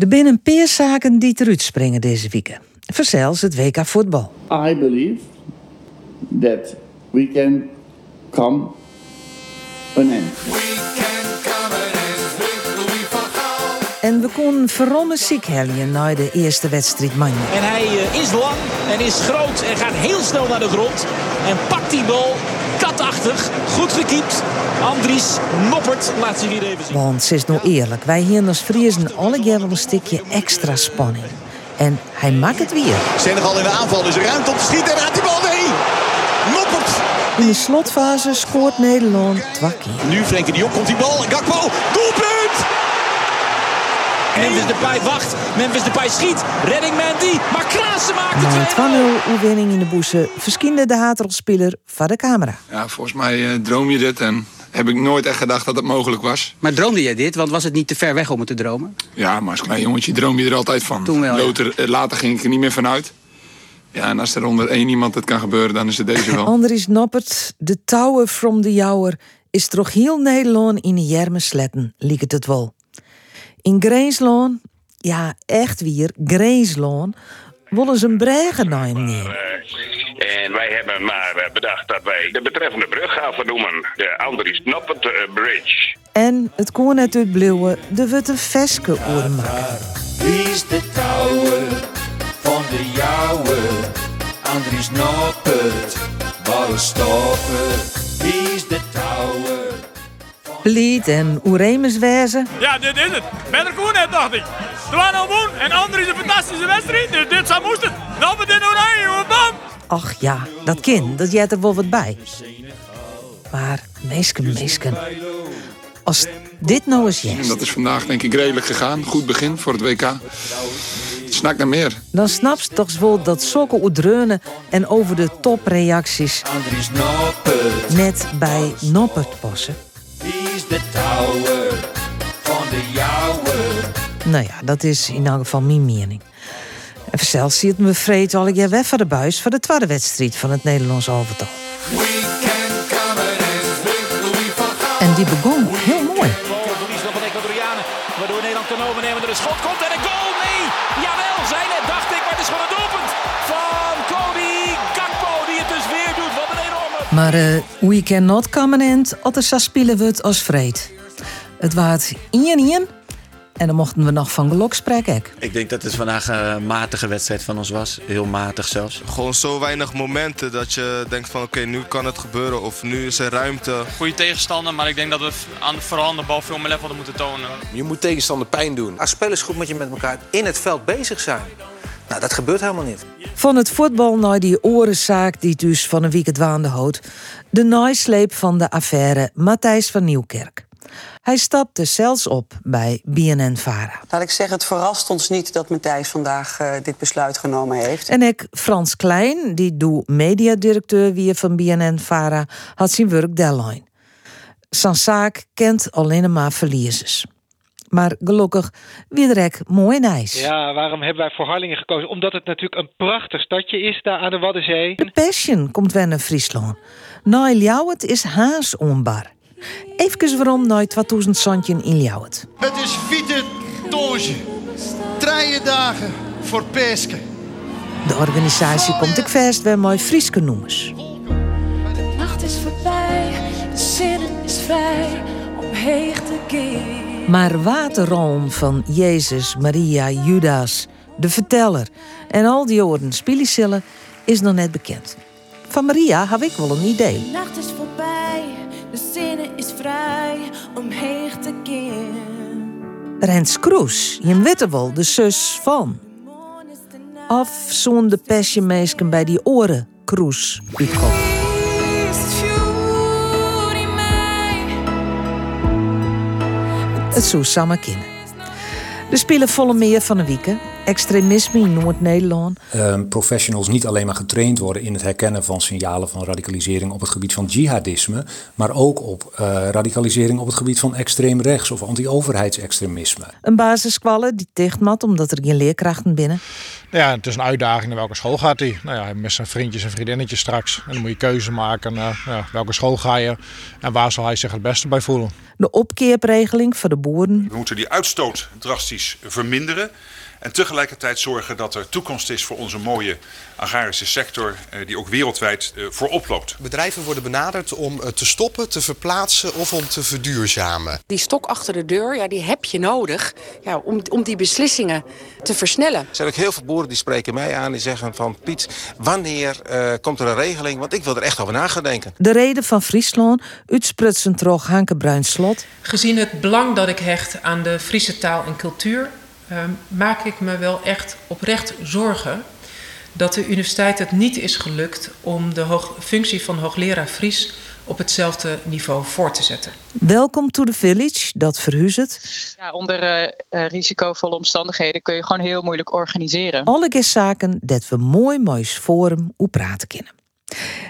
Er binnen een paar zaken die eruit springen deze week. Verzels het WK voetbal. I believe that we can come an end. En we konden verromme ziek heljen na de eerste wedstrijd man. En hij eh, is lang en is groot en gaat heel snel naar de grond. En pakt die bal katachtig. Goed gekiept. Andries Noppert laat zich hier even zien. Want ze is nou eerlijk, wij hier als Friesen alle keer wel een stukje extra spanning. En hij maakt het weer. Senegal in de aanval, er ruimte om te schieten. En raakt die bal nee. Noppert. In de slotfase scoort Nederland twakkie. Nu Frenkie de Jong komt die bal. Gakpo, doelpunt! Memphis Depay wacht. Memphis Depay schiet. Redding Mandy. Maar Klaassen maakt Na het een 2-0 winning in de boezen verschinde de haterelspeler van de camera. Ja, volgens mij eh, droom je dit en heb ik nooit echt gedacht dat het mogelijk was. Maar droomde jij dit? Want was het niet te ver weg om het te dromen? Ja, maar als klein jongetje droom je er altijd van. Toen wel, ja. Later, eh, later ging ik er niet meer vanuit. Ja, en als er onder één iemand het kan gebeuren, dan is het deze wel. Andries Noppert, de tower from the Jouwer, is toch heel Nederland in de jermen sletten, liek het het wel. In Greensloon, ja echt weer, Greensloon, willen ze een bregen naar hem nemen. En wij hebben maar eh, bedacht dat wij de betreffende brug gaan vernoemen. De Andries Noppert eh, Bridge. En het kon net uitbluwen, de witte veske oren maken. Wie is de touwer van de jouwe? Andries Noppert, waar stoppen? Wie is de touwer? Blied en Oeremus wezen. Ja, dit is het. Better Koen net, dacht ik. 2-0 woen en Andries een fantastische wedstrijd. Dus dit zou moesten. Dan met in oranje, jongen, bam! Ach ja, dat kind, dat jij er wel wat bij. Maar, meesken, meesken. Als dit nou eens En yes, dat is vandaag denk ik redelijk gegaan. Goed begin voor het WK. Snak naar meer. dan snapt ze toch wel dat zulke oedreunen en over de topreacties net bij Noppert passen. wie is de touwer van de jouwe? Nou ja, dat is in elk geval mijn mening. En zelfs ziet me vreed al ik jij weg van de buis voor de tweede wedstrijd van het Nederlands elftal. En die begon heel mooi. Verlies nog van de Ecuadorianen. Waardoor Nederland kan overnemen. Er een schot komt en een goal. Nee. Jawel, zijn het dacht ik. Maar het is gewoon een doelpunt van Cody Gakpo. Die het dus weer doet. Wat een enorme... Maar eh we cannot come in, altijd spelen we het als vreed. Het waard 1-1 en dan mochten we nog van geluk spreken. Ik denk dat het vandaag een matige wedstrijd van ons was. Heel matig zelfs. Gewoon zo weinig momenten dat je denkt van oké, nu kan het gebeuren of nu is er ruimte. Goede tegenstander, maar ik denk dat we aan, vooral aan de bal veel meer level hadden moeten tonen. Je moet tegenstander pijn doen. Als spelersgroep moet je met elkaar in het veld bezig zijn. Nou, dat gebeurt helemaal niet. Van het voetbal naar die orenzaak die dus van een weekend waande houdt. De nasleep van de affaire Matthijs van Nieuwkerk. Hij stapte zelfs op bij BNN-Vara. Laat ik zeggen, het verrast ons niet dat Matthijs vandaag eh, dit besluit genomen heeft. En ik, Frans Klein, die doe mediadirecteur weer van BNN-Vara, had zijn werk deadline. Zijn zaak kent alleen maar verliezers. Maar gelukkig weer direct mooi nice. Ja, waarom hebben wij voor Harlingen gekozen? Omdat het natuurlijk een prachtig stadje is daar aan de Waddenzee. De Passion komt weer naar Friesland. Na Ljouwert is haas onbar. Even waarom naar 2000 zandje in Ljouwert. Het is Fiete Toge. Drie dagen voor Pesken. De organisatie komt ik vast weer mooi Frieske noemers. De nacht is voorbij, de zin is vrij om heen te keren. Maar waterroom van Jezus, Maria, Judas, de verteller en al die woorden spielicillen is nog net bekend. Van Maria heb ik wel een idee. De nacht is voorbij, de zin is vrij om heen te keren. Rens Kroes, je weet wel, de zus van. Zo'n de pesjemeesken bij die oren Kroes. Is het zou samen kennen. De spelen volle meer van de wieken. Extremisme in Noord-Nederland. Ehm, professionals niet alleen maar getraind worden in het herkennen van signalen van radicalisering op het gebied van jihadisme, maar ook op eh, radicalisering op het gebied van extreem rechts of anti-overheidsextremisme. Een basissquallen die dichtmat omdat er geen leerkrachten binnen. Nou ja, het is een uitdaging naar welke school gaat hij. Nou ja, met zijn vriendjes en vriendinnetjes straks. En dan moet je keuze maken. Uh, ja, welke school ga je en waar zal hij zich het beste bij voelen. De opkeerregeling voor de boeren. We moeten die uitstoot drastisch verminderen. En tegelijkertijd zorgen dat er toekomst is voor onze mooie agrarische sector, eh, die ook wereldwijd eh, voorop loopt. Bedrijven worden benaderd om te stoppen, te verplaatsen of om te verduurzamen. Die stok achter de deur, ja, die heb je nodig ja, om, om die beslissingen te versnellen. Er zijn ook heel veel boeren die spreken mij aan die zeggen van Piet, wanneer uh, komt er een regeling? Want ik wil er echt over na gaan denken. De reden van Friesland, uitsprutsen trog Hanke Bruin Slot. Gezien het belang dat ik hecht aan de Friese taal en cultuur maak ik me wel echt oprecht zorgen dat de universiteit het niet is gelukt om de hoog, functie van hoogleraar Fries op hetzelfde niveau voor te zetten. Welkom to the village, dat verhuizet. Ja, onder uh, risicovolle omstandigheden kun je gewoon heel moeilijk organiseren. Alle zaken dat we mooi moois forum hoe praten kunnen.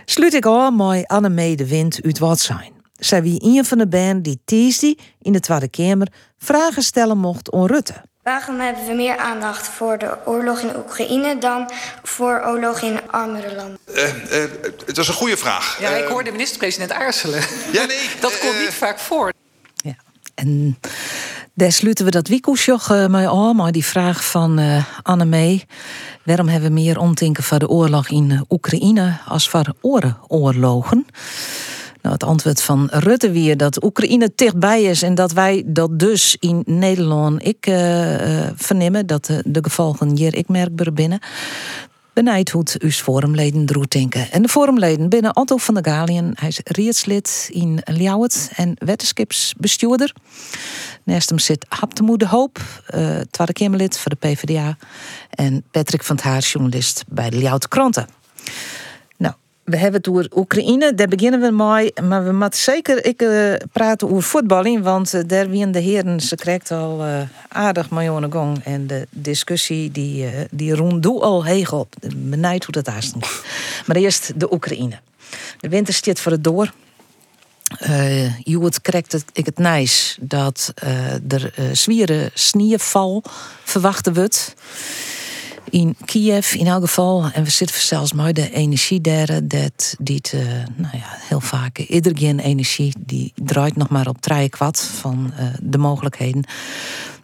Sluit ik al mooi Anne de Wind uit wat zijn. Zij wie een van de band die Tiesdi in de Tweede Kamer vragen stellen mocht aan Rutte. Waarom hebben we meer aandacht voor de oorlog in Oekraïne dan voor oorlog in armere landen? Uh, uh, het is een goede vraag. Ja, ik hoorde minister-president aarzelen. Ja, nee. dat komt niet vaak voor. Ja, en daar sluiten we dat wiekelsjoch uh, mee aan, maar die vraag van uh, Anne Mee. Waarom hebben we meer omtinken van de oorlog in Oekraïne als voor oorlogen? Nou, het antwoord van Rutte weer dat Oekraïne dichtbij is en dat wij dat dus in Nederland ik uh, vernemen dat de, de gevolgen hier ik merkbaar binnen. Benijd hoe uw forumleden droet denken. En de forumleden binnen Otto van der Galien. Hij is rietslid in Ljouwert en wetenschapsbestuurder. Naast hem zit Haptemoe de Hoop, uh, Tweede Kamerlid voor de PvdA. En Patrick van Haar, journalist bij de Ljouwert Kranten. We hebben het over Oekraïne, daar beginnen we mee. Maar we moeten zeker ik, uh, praten over voetballing. Want uh, daar wien de heren, ze krijgt al uh, aardig miljoenen gong. En de discussie die, die rond al heeg op. Benijd hoe dat daar stond. maar eerst de Oekraïne. De winter stiert voor het door. Uh, je krijgt het, ik het nijs dat er zwieren sneeuwval verwachten wordt in Kiev in elk geval. En we zitten zelfs maar de energie daar, dat die uh, nou ja, heel vaak iedereen energie die draait nog maar op drie kwart van uh, de mogelijkheden.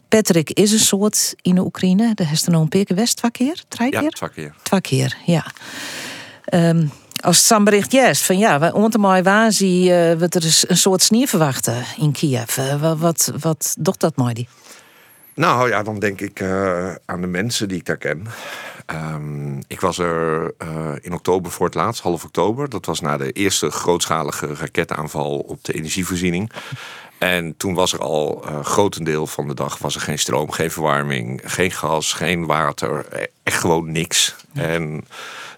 Patrick is een soort in de Oekraïne. De heeft er nog een keer twee keer, drie keer? Ja, twee keer. Twee keer, ja. Um, als het bericht juist van ja, we ondermooi waar zie uh, we er een soort sneeuw verwachten in Kiev. Uh, wat, wat doet dat mooi die? Nou ja, dan denk ik uh, aan de mensen die ik daar ken. Um, ik was er uh, in oktober voor het laatst, half oktober. Dat was na de eerste grootschalige raketaanval op de energievoorziening. En toen was er al uh, grotendeel van de dag was er geen stroom, geen verwarming, geen gas, geen water. Echt gewoon niks. En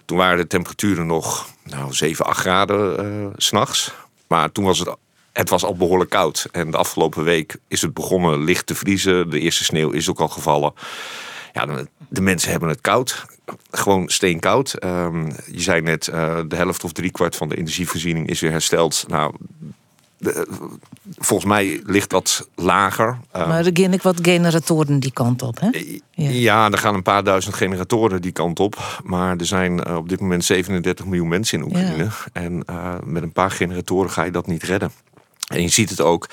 toen waren de temperaturen nog nou, 7, 8 graden uh, s'nachts. Maar toen was het het was al behoorlijk koud. En de afgelopen week is het begonnen licht te vriezen. De eerste sneeuw is ook al gevallen. Ja, de mensen hebben het koud. Gewoon steenkoud. Um, je zei net, uh, de helft of driekwart van de energievoorziening is weer hersteld. Nou, de, volgens mij ligt dat lager. Ehm, maar er gaan ik wat generatoren die kant op, hè? Ja. ja, er gaan een paar duizend generatoren die kant op. Maar er zijn uh, op dit moment 37 miljoen mensen in Oekraïne. Ja. En uh, met een paar generatoren ga je dat niet redden. En je ziet het ook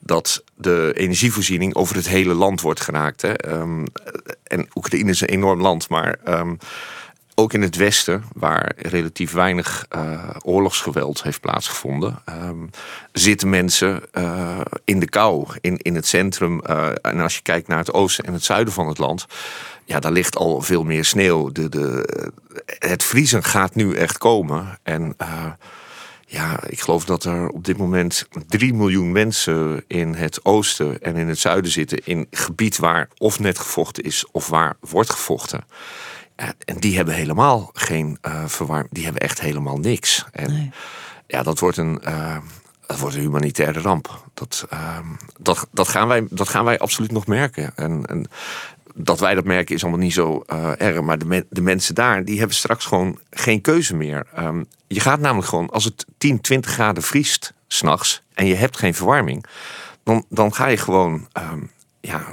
dat de energievoorziening over het hele land wordt geraakt. Hè. Um, en Oekraïne is een enorm land, maar um, ook in het westen, waar relatief weinig uh, oorlogsgeweld heeft plaatsgevonden, um, zitten mensen uh, in de kou, in, in het centrum. Uh, en als je kijkt naar het oosten en het zuiden van het land, ja, daar ligt al veel meer sneeuw. De, de, het vriezen gaat nu echt komen. En ja, ik geloof dat er op dit moment 3 miljoen mensen in het oosten en in het zuiden zitten. In gebied waar of net gevochten is of waar wordt gevochten. En die hebben helemaal geen uh, verwarming. Die hebben echt helemaal niks. En ja, dat wordt een. Uh, dat wordt een humanitaire ramp. Dat, uh, dat, dat, gaan wij, dat gaan wij absoluut nog merken. En, en dat wij dat merken is allemaal niet zo uh, erg. Maar de, de, mensen daar, die hebben straks gewoon geen keuze meer. Um, je gaat namelijk gewoon, als het 10, 20 graden vriest s'nachts en je hebt geen verwarming, dan, dan ga je gewoon, um, ja,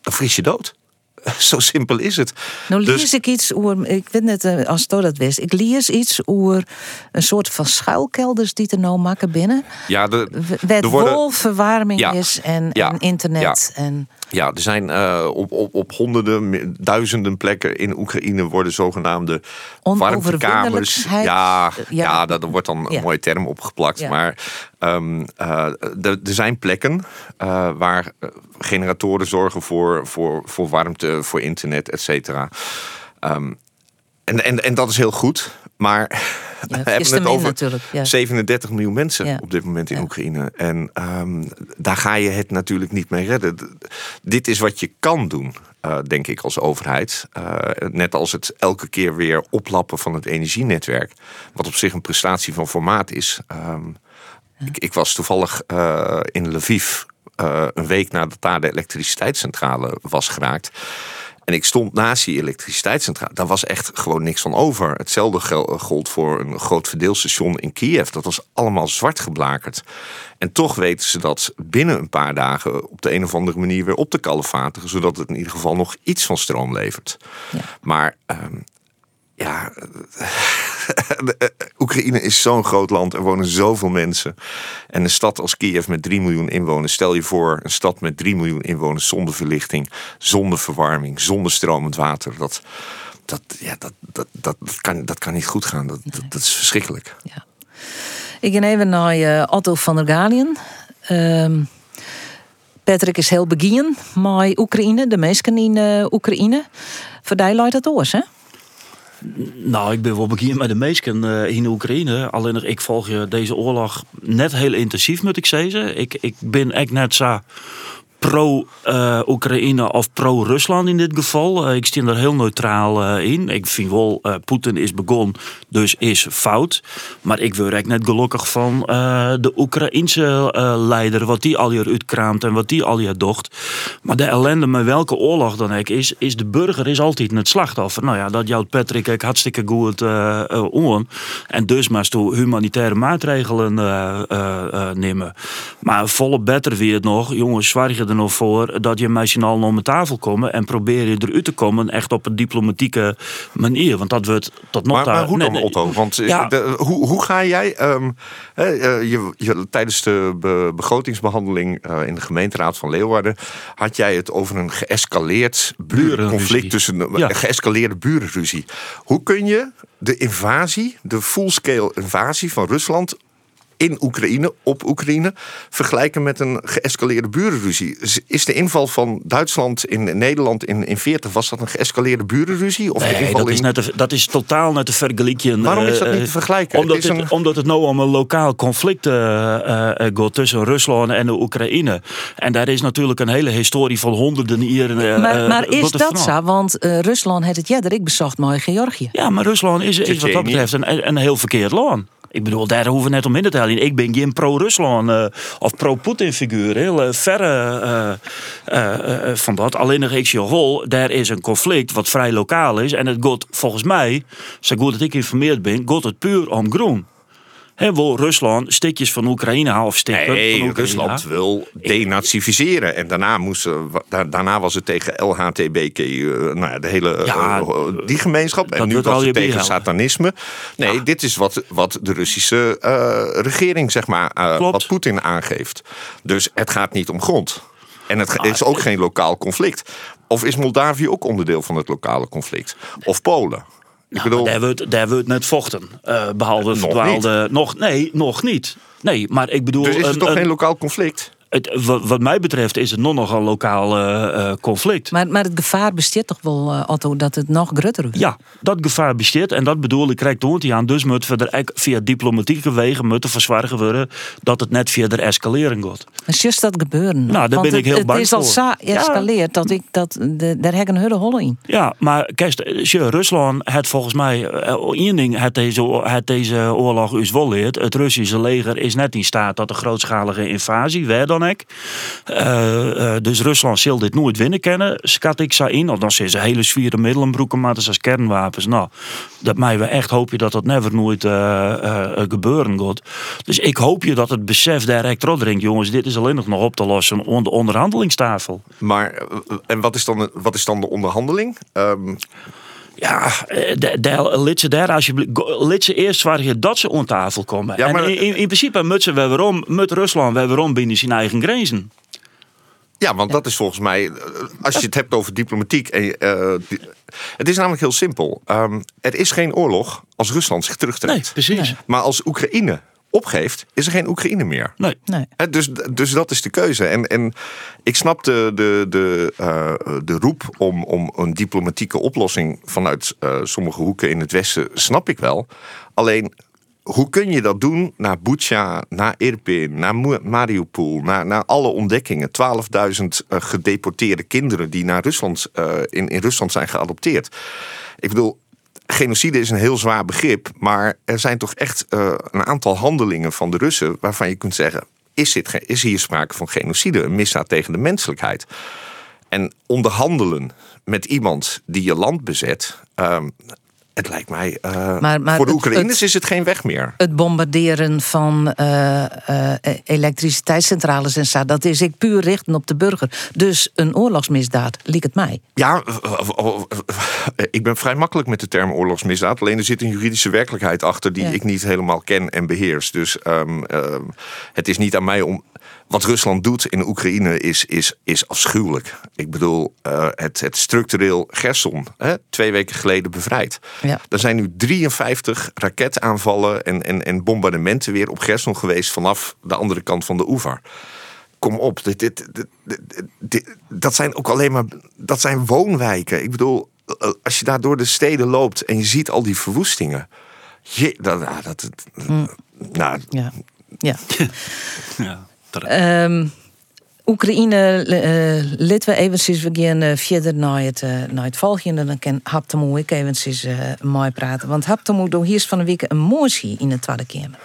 dan vries je dood. Zo simpel is het. Nou Dus- lees ik iets over, ik weet net eh, als dat wist, ik lees iets over een soort van schuilkelders die er nou maken binnen. ja, de, Waar er worden- wol verwarming Ja. is en, Ja. en internet. En, Ja, er zijn eh, op, op, op honderden, duizenden plekken in Oekraïne worden zogenaamde warmtekamers. Ja, Ja. ja. daar wordt dan een mooie term opgeplakt. Maar ehm, eh, er zijn plekken eh, waar eh, generatoren zorgen voor, voor, voor warmte, voor internet, et cetera. Ehm, en, en, en dat is heel goed. Maar we hebben het over natuurlijk, ja. 37 miljoen mensen Ja. op dit moment in Oekraïne. En ehm, daar ga je het natuurlijk niet mee redden. Dit is wat je kan doen, denk ik, als overheid. Net als het elke keer weer oplappen van het energienetwerk. Wat op zich een prestatie van formaat is. Ehm, ik, ik was toevallig eh, in Lviv eh, een week nadat daar de elektriciteitscentrale was geraakt. En ik stond naast die elektriciteitscentrale. Daar was echt gewoon niks van over. Hetzelfde gel- gold voor een groot verdeelstation in Kiev. Dat was allemaal zwart geblakerd. En toch weten ze dat binnen een paar dagen op de een of andere manier weer op te kalfatigen. Zodat het in ieder geval nog iets van stroom levert. Maar ehm, ja, de- eh, Oekraïne is zo'n groot land. Er wonen zoveel mensen. En een stad als Kiev met 3 miljoen inwoners. Stel je voor, een stad met 3 miljoen inwoners zonder verlichting, zonder verwarming, zonder stromend water. Dat, dat, ja, dat, dat, dat, dat kan, dat kan niet goed gaan. Dat, dat, dat is verschrikkelijk. Ik ga even naar eh, Otto van der Galien. Ehm, Patrick is heel begin met Oekraïne, de meesten in eh, Oekraïne. Voor die dat oors, hè? Nou, ik ben wel bekend met de meesten eh, in Oekraïne. Alleen ik volg je deze oorlog net heel intensief, moet ik zeggen. Ik, ik ben echt net zo pro-Oekraïne of pro-Rusland in dit geval. Eh, ik sta er heel neutraal eh, in. Ik vind wel, eh Poetin is begonnen, dus is fout. Maar ik word echt net gelukkig van de Oekraïense leider, wat die al hier uitkraamt en wat die al hier docht. Maar de ellende met welke oorlog dan ook is, is de burger is altijd het slachtoffer. Nou ja, dat jouwt Patrick ook hartstikke goed om. En dus maar toe humanitaire maatregelen nemen. Maar volle beter weer nog, jongens, zwaar er nog voor dat je met z'n allen om de tafel komen en probeer je eruit te komen echt op een diplomatieke manier. Want dat wordt tot nog Maar, hoe nee, dan, nee, Otto? Want eh, ja, de- hoe, hoe ga jij... ehm, eh, je, je, tijdens de be- begrotingsbehandeling eh, in de gemeenteraad van Leeuwarden... had jij het over een geëscaleerd Burenruzie. conflict tussen... Een Ja. geëscaleerde burenruzie. Hoe kun je de invasie, de full-scale invasie van Rusland in Oekraïne, op Oekraïne, vergelijken met een geëscaleerde burenruzie. Is- de inval van Duitsland in Nederland in, in 40, was dat een geëscaleerde burenruzie? Of de Nee, inval dat is, net te- dat is totaal net te vergelijken. Waarom is dat eh, niet te vergelijken? Omdat Het is het, een- omdat het nou om een lokaal conflict eh, eh, eh, gaat tussen Rusland en de Oekraïne. En daar is natuurlijk een hele historie van honderden jaren. eh, maar, eh, maar is dat zo? Want eh, Rusland heeft het jeder ik bezocht mooi Georgië. Ja, maar Rusland is, is wat dat betreft een, een heel verkeerd land. Ik bedoel, daar hoeven we net om in te tellen. Ik ben geen pro-Rusland eh, of pro-Poetin figuur. Heel eh, verre eh, van dat. Alleen nog ik wel, daar is een conflict wat vrij lokaal is. En het gaat volgens mij, zo goed dat ik geïnformeerd ben, gaat het puur om groen. He, wil Rusland stukjes van Oekraïne halen of stikken van Nee. Rusland wil denazificeren. En daarna, moesten, da- daarna was het tegen LHTBQ, eh, nou ja, de hele Ja, eh, die gemeenschap. En nu was het tegen satanisme. Nee, dit is wat, wat de Russische eh, regering, zeg maar, eh, wat Poetin aangeeft. Dus het gaat niet om grond. En het is ook geen lokaal conflict. Of is Moldavië ook onderdeel van het lokale conflict? Of Polen? Ik bedoel, Nou, daar wordt, daar wordt net vochten. eh, behalve Nog verdwaalde. Nog, nee, nog niet. Nee, maar ik bedoel. dus is het een- toch een- geen lokaal conflict? Het, wat, wat mij betreft is het nog nogal een lokaal eh, eh, conflict. Maar, maar het gevaar bestaat toch wel, eh, Otto, dat het nog groter wordt? Ja, dat gevaar bestaat. En dat bedoel ik krijgt toont aan. Dus moeten we er via diplomatieke wegen moeten verzorgen worden dat het net via de escalering gaat. Maar juist dat gebeuren. Nou, daar ben ik het- heel bang Het is al voor. zo Ja. escaleerd dat ik dat, de, daar heb ik een hele holle in. Ja, maar kijk, Rusland had volgens mij één ding had deze, had deze oorlog us wel leerd. Het Russische leger is net in staat tot een grootschalige invasie, waar dan Eh, eh, dus Rusland zal dit nooit winnen kennen, schat ik zo in. Of dan zijn ze hele zwieren middelenbroeken maar als kernwapens. Nou, dat mij we echt hoop je dat dat never nooit eh, gebeuren gaat. Dus ik hoop je dat het besef direct drinkt, jongens, dit is alleen nog nog op te lossen onder de onderhandelingstafel. Maar en wat is dan, wat is dan de onderhandeling? Ehm, Ja, eh, lid ze daar alsjeblieft. Lid ze eerst waar je dat ze aan tafel komen. Ja, en maar- in, in, in principe moet ze weer waarom, moet Rusland weer waarom binnen zijn eigen grenzen. Ja, want dat is volgens mij, eh, als je het hebt over diplomatiek. En, eh, het is namelijk heel simpel. Ehm, er is geen oorlog als Rusland zich terugtrekt. Nee, precies. Maar als Oekraïne opgeeft, is er geen Oekraïne meer. Nee. Nee. Hè, Dus, dus dat is de keuze. En, en ik snap de, de, de, eh, de roep om, om een diplomatieke oplossing vanuit eh, sommige hoeken in het Westen, snap ik wel. Alleen, hoe kun je dat doen naar Bucha, naar Irpin, naar Mariupol, naar, naar alle ontdekkingen? 12.000 eh, gedeporteerde kinderen die naar Rusland, eh, in, in Rusland zijn geadopteerd. Ik bedoel, genocide is een heel zwaar begrip, maar er zijn toch echt eh, een aantal handelingen van de Russen waarvan je kunt zeggen: is, dit, is hier sprake van genocide, een misdaad tegen de menselijkheid? En onderhandelen met iemand die je land bezet, ehm, het lijkt mij. eh, Maar- maar voor de Oekraïners het- is het geen weg meer. Het bombarderen van eh, eh, elektriciteitscentrales en zo, dat is ik puur richten op de burger. Dus een oorlogsmisdaad, liek het mij. Ja, ik ben vrij makkelijk met de term oorlogsmisdaad. Alleen er zit een juridische werkelijkheid achter die Ja. ik niet helemaal ken en beheers. Dus ehm, ehm, het is niet aan mij om. Wat Rusland doet in Oekraïne is, is, is afschuwelijk. Ik bedoel, eh, het, het structureel Gerson, hè, twee weken geleden bevrijd. Ja. Er zijn nu 53 raketaanvallen en, en, en bombardementen weer op Gerson geweest vanaf de andere kant van de oever. Kom op, dit, dit, dit, dit- dit- dat zijn ook alleen maar dat zijn woonwijken. Ik bedoel, eh, als je daar door de steden loopt en je ziet al die verwoestingen. Je, dat, nou, dat, nou, Ja. ja. Ja, Ehm, Oekraïne, uh, lid we eventjes, we gaan eh, verder naar het, naar het volgende. Dan kan Haptemo ik eventjes eh mooi praten. Want Haptemo doet hier van de week een motie in de Tweede Kamer.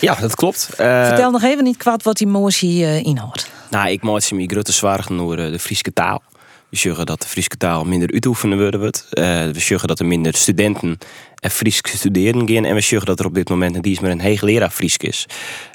Ja, dat klopt. Vertel nog even niet kwaad wat die motie eh, inhoudt. Nou, ik ze me grote door eh, de Friese taal. We zeggen dat de Friese taal minder uitoefenen worden wordt. Eh, we zeggen dat er minder studenten en Fries studeren gaan. En we zeggen dat er op dit moment een dienst met een hoogleraar Fries is.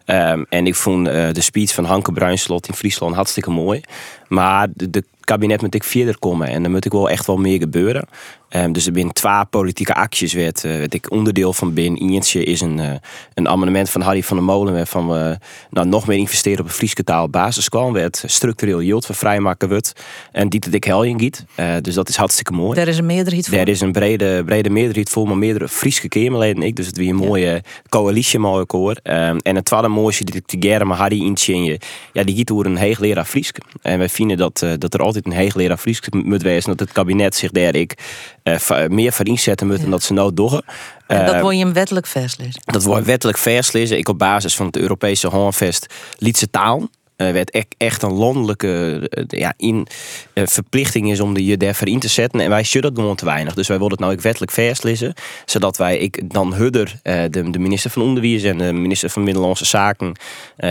Ehm, en ik vond eh, de speech van Hanke Bruinslot in Friesland hartstikke mooi. Maar de, kabinet moet ik verder komen. En er moet ik wel echt wel meer gebeuren. Ehm, dus er zijn twee politieke acties werd, werd ik onderdeel van ben. Eentje is een, eh, een amendement van Harry van der Molen waarvan we nou, nog meer investeren op een Friese taal basisschool. Werd structureel yield voor vrijmaken wordt. En die dat ik hel in giet. Eh, dus dat is hartstikke mooi. Daar is een meerderheid voor. Er is een brede, brede meerderheid voor, maar meerdere Friese Kamerleden. Ik, dus het weer een mooie coalitie mooi akkoord. Ehm, en het tweede mooie die ik gerne maar Harry inzien. Ja, die giet door een hoogleraar Fries. En wij vinden dat, dat er altijd een hoogleraar Fries moet wezen. Dat het kabinet zich daar ik eh, meer voor inzetten moet dan dat ze nou. En dat wil je hem wettelijk vastlezen. dat wordt wettelijk verslezen. Ik op basis van het Europese handvest Lietse taal. Eh, werd echt, een landelijke eh, ja, in, eh, verplichting is om de je daarvoor in te zetten. En wij zullen dat gewoon te weinig. Dus wij willen het nou ook wettelijk verslezen. Zodat wij ik dan Hudder, de, de minister van Onderwijs en de minister van Middellandse Zaken,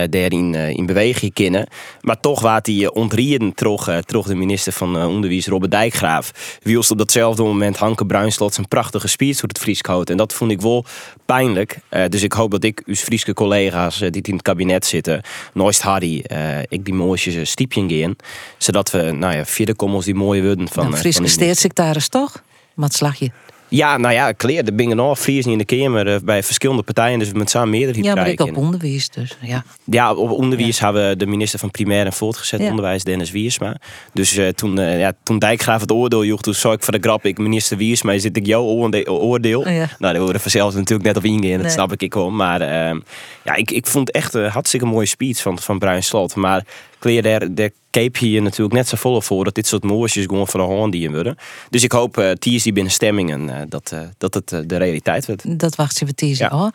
daarin in beweging kennen. Maar toch waat uh, ontrieden terug, eh, terug de minister van Onderwijs, Robert Dijkgraaf. Wielst op datzelfde moment Hanke Bruinslot zijn prachtige speech voor het Fries houdt. En dat vond ik wel pijnlijk. Dus ik hoop dat ik, uw Friese collega's die in het kabinet zitten, nooit Harry, ik die mooie stiepje gaan. Zodat we, nou ja, verder komen als die mooie woorden van. Een eh, Friese van die toch? Wat slag je? Ja, nou ja, kleer. Er bingen nog Fries in de Kamer eh, bij verschillende partijen. Dus we moeten samen meerderheid Ja, maar ik op onderwijs dus. Ja. Ja, op onderwijs hebben we de minister van primair en voortgezet Ja. onderwijs, Dennis Wiersma. Dus eh, toen, eh, ja, toen Dijkgraaf het oordeel joeg, toen zou ik voor de grap, ik minister Wiersma, zit ik jouw oorde- oordeel. Ja. Nou, daar worden vanzelf natuurlijk net op ingaan, dat Nee. snap ik ik wel. Maar ja, ik, ik vond echt een hartstikke mooie speech van, van Bruin Slot. Maar Kleer, daar, daar keep je je natuurlijk net zo vol voor dat dit soort mooisjes gewoon van de hand die worden. Dus ik hoop, uh, die binnen stemmingen, eh, dat, eh, dat het eh, de realiteit wordt. Dat wacht ze we tezen. Ja.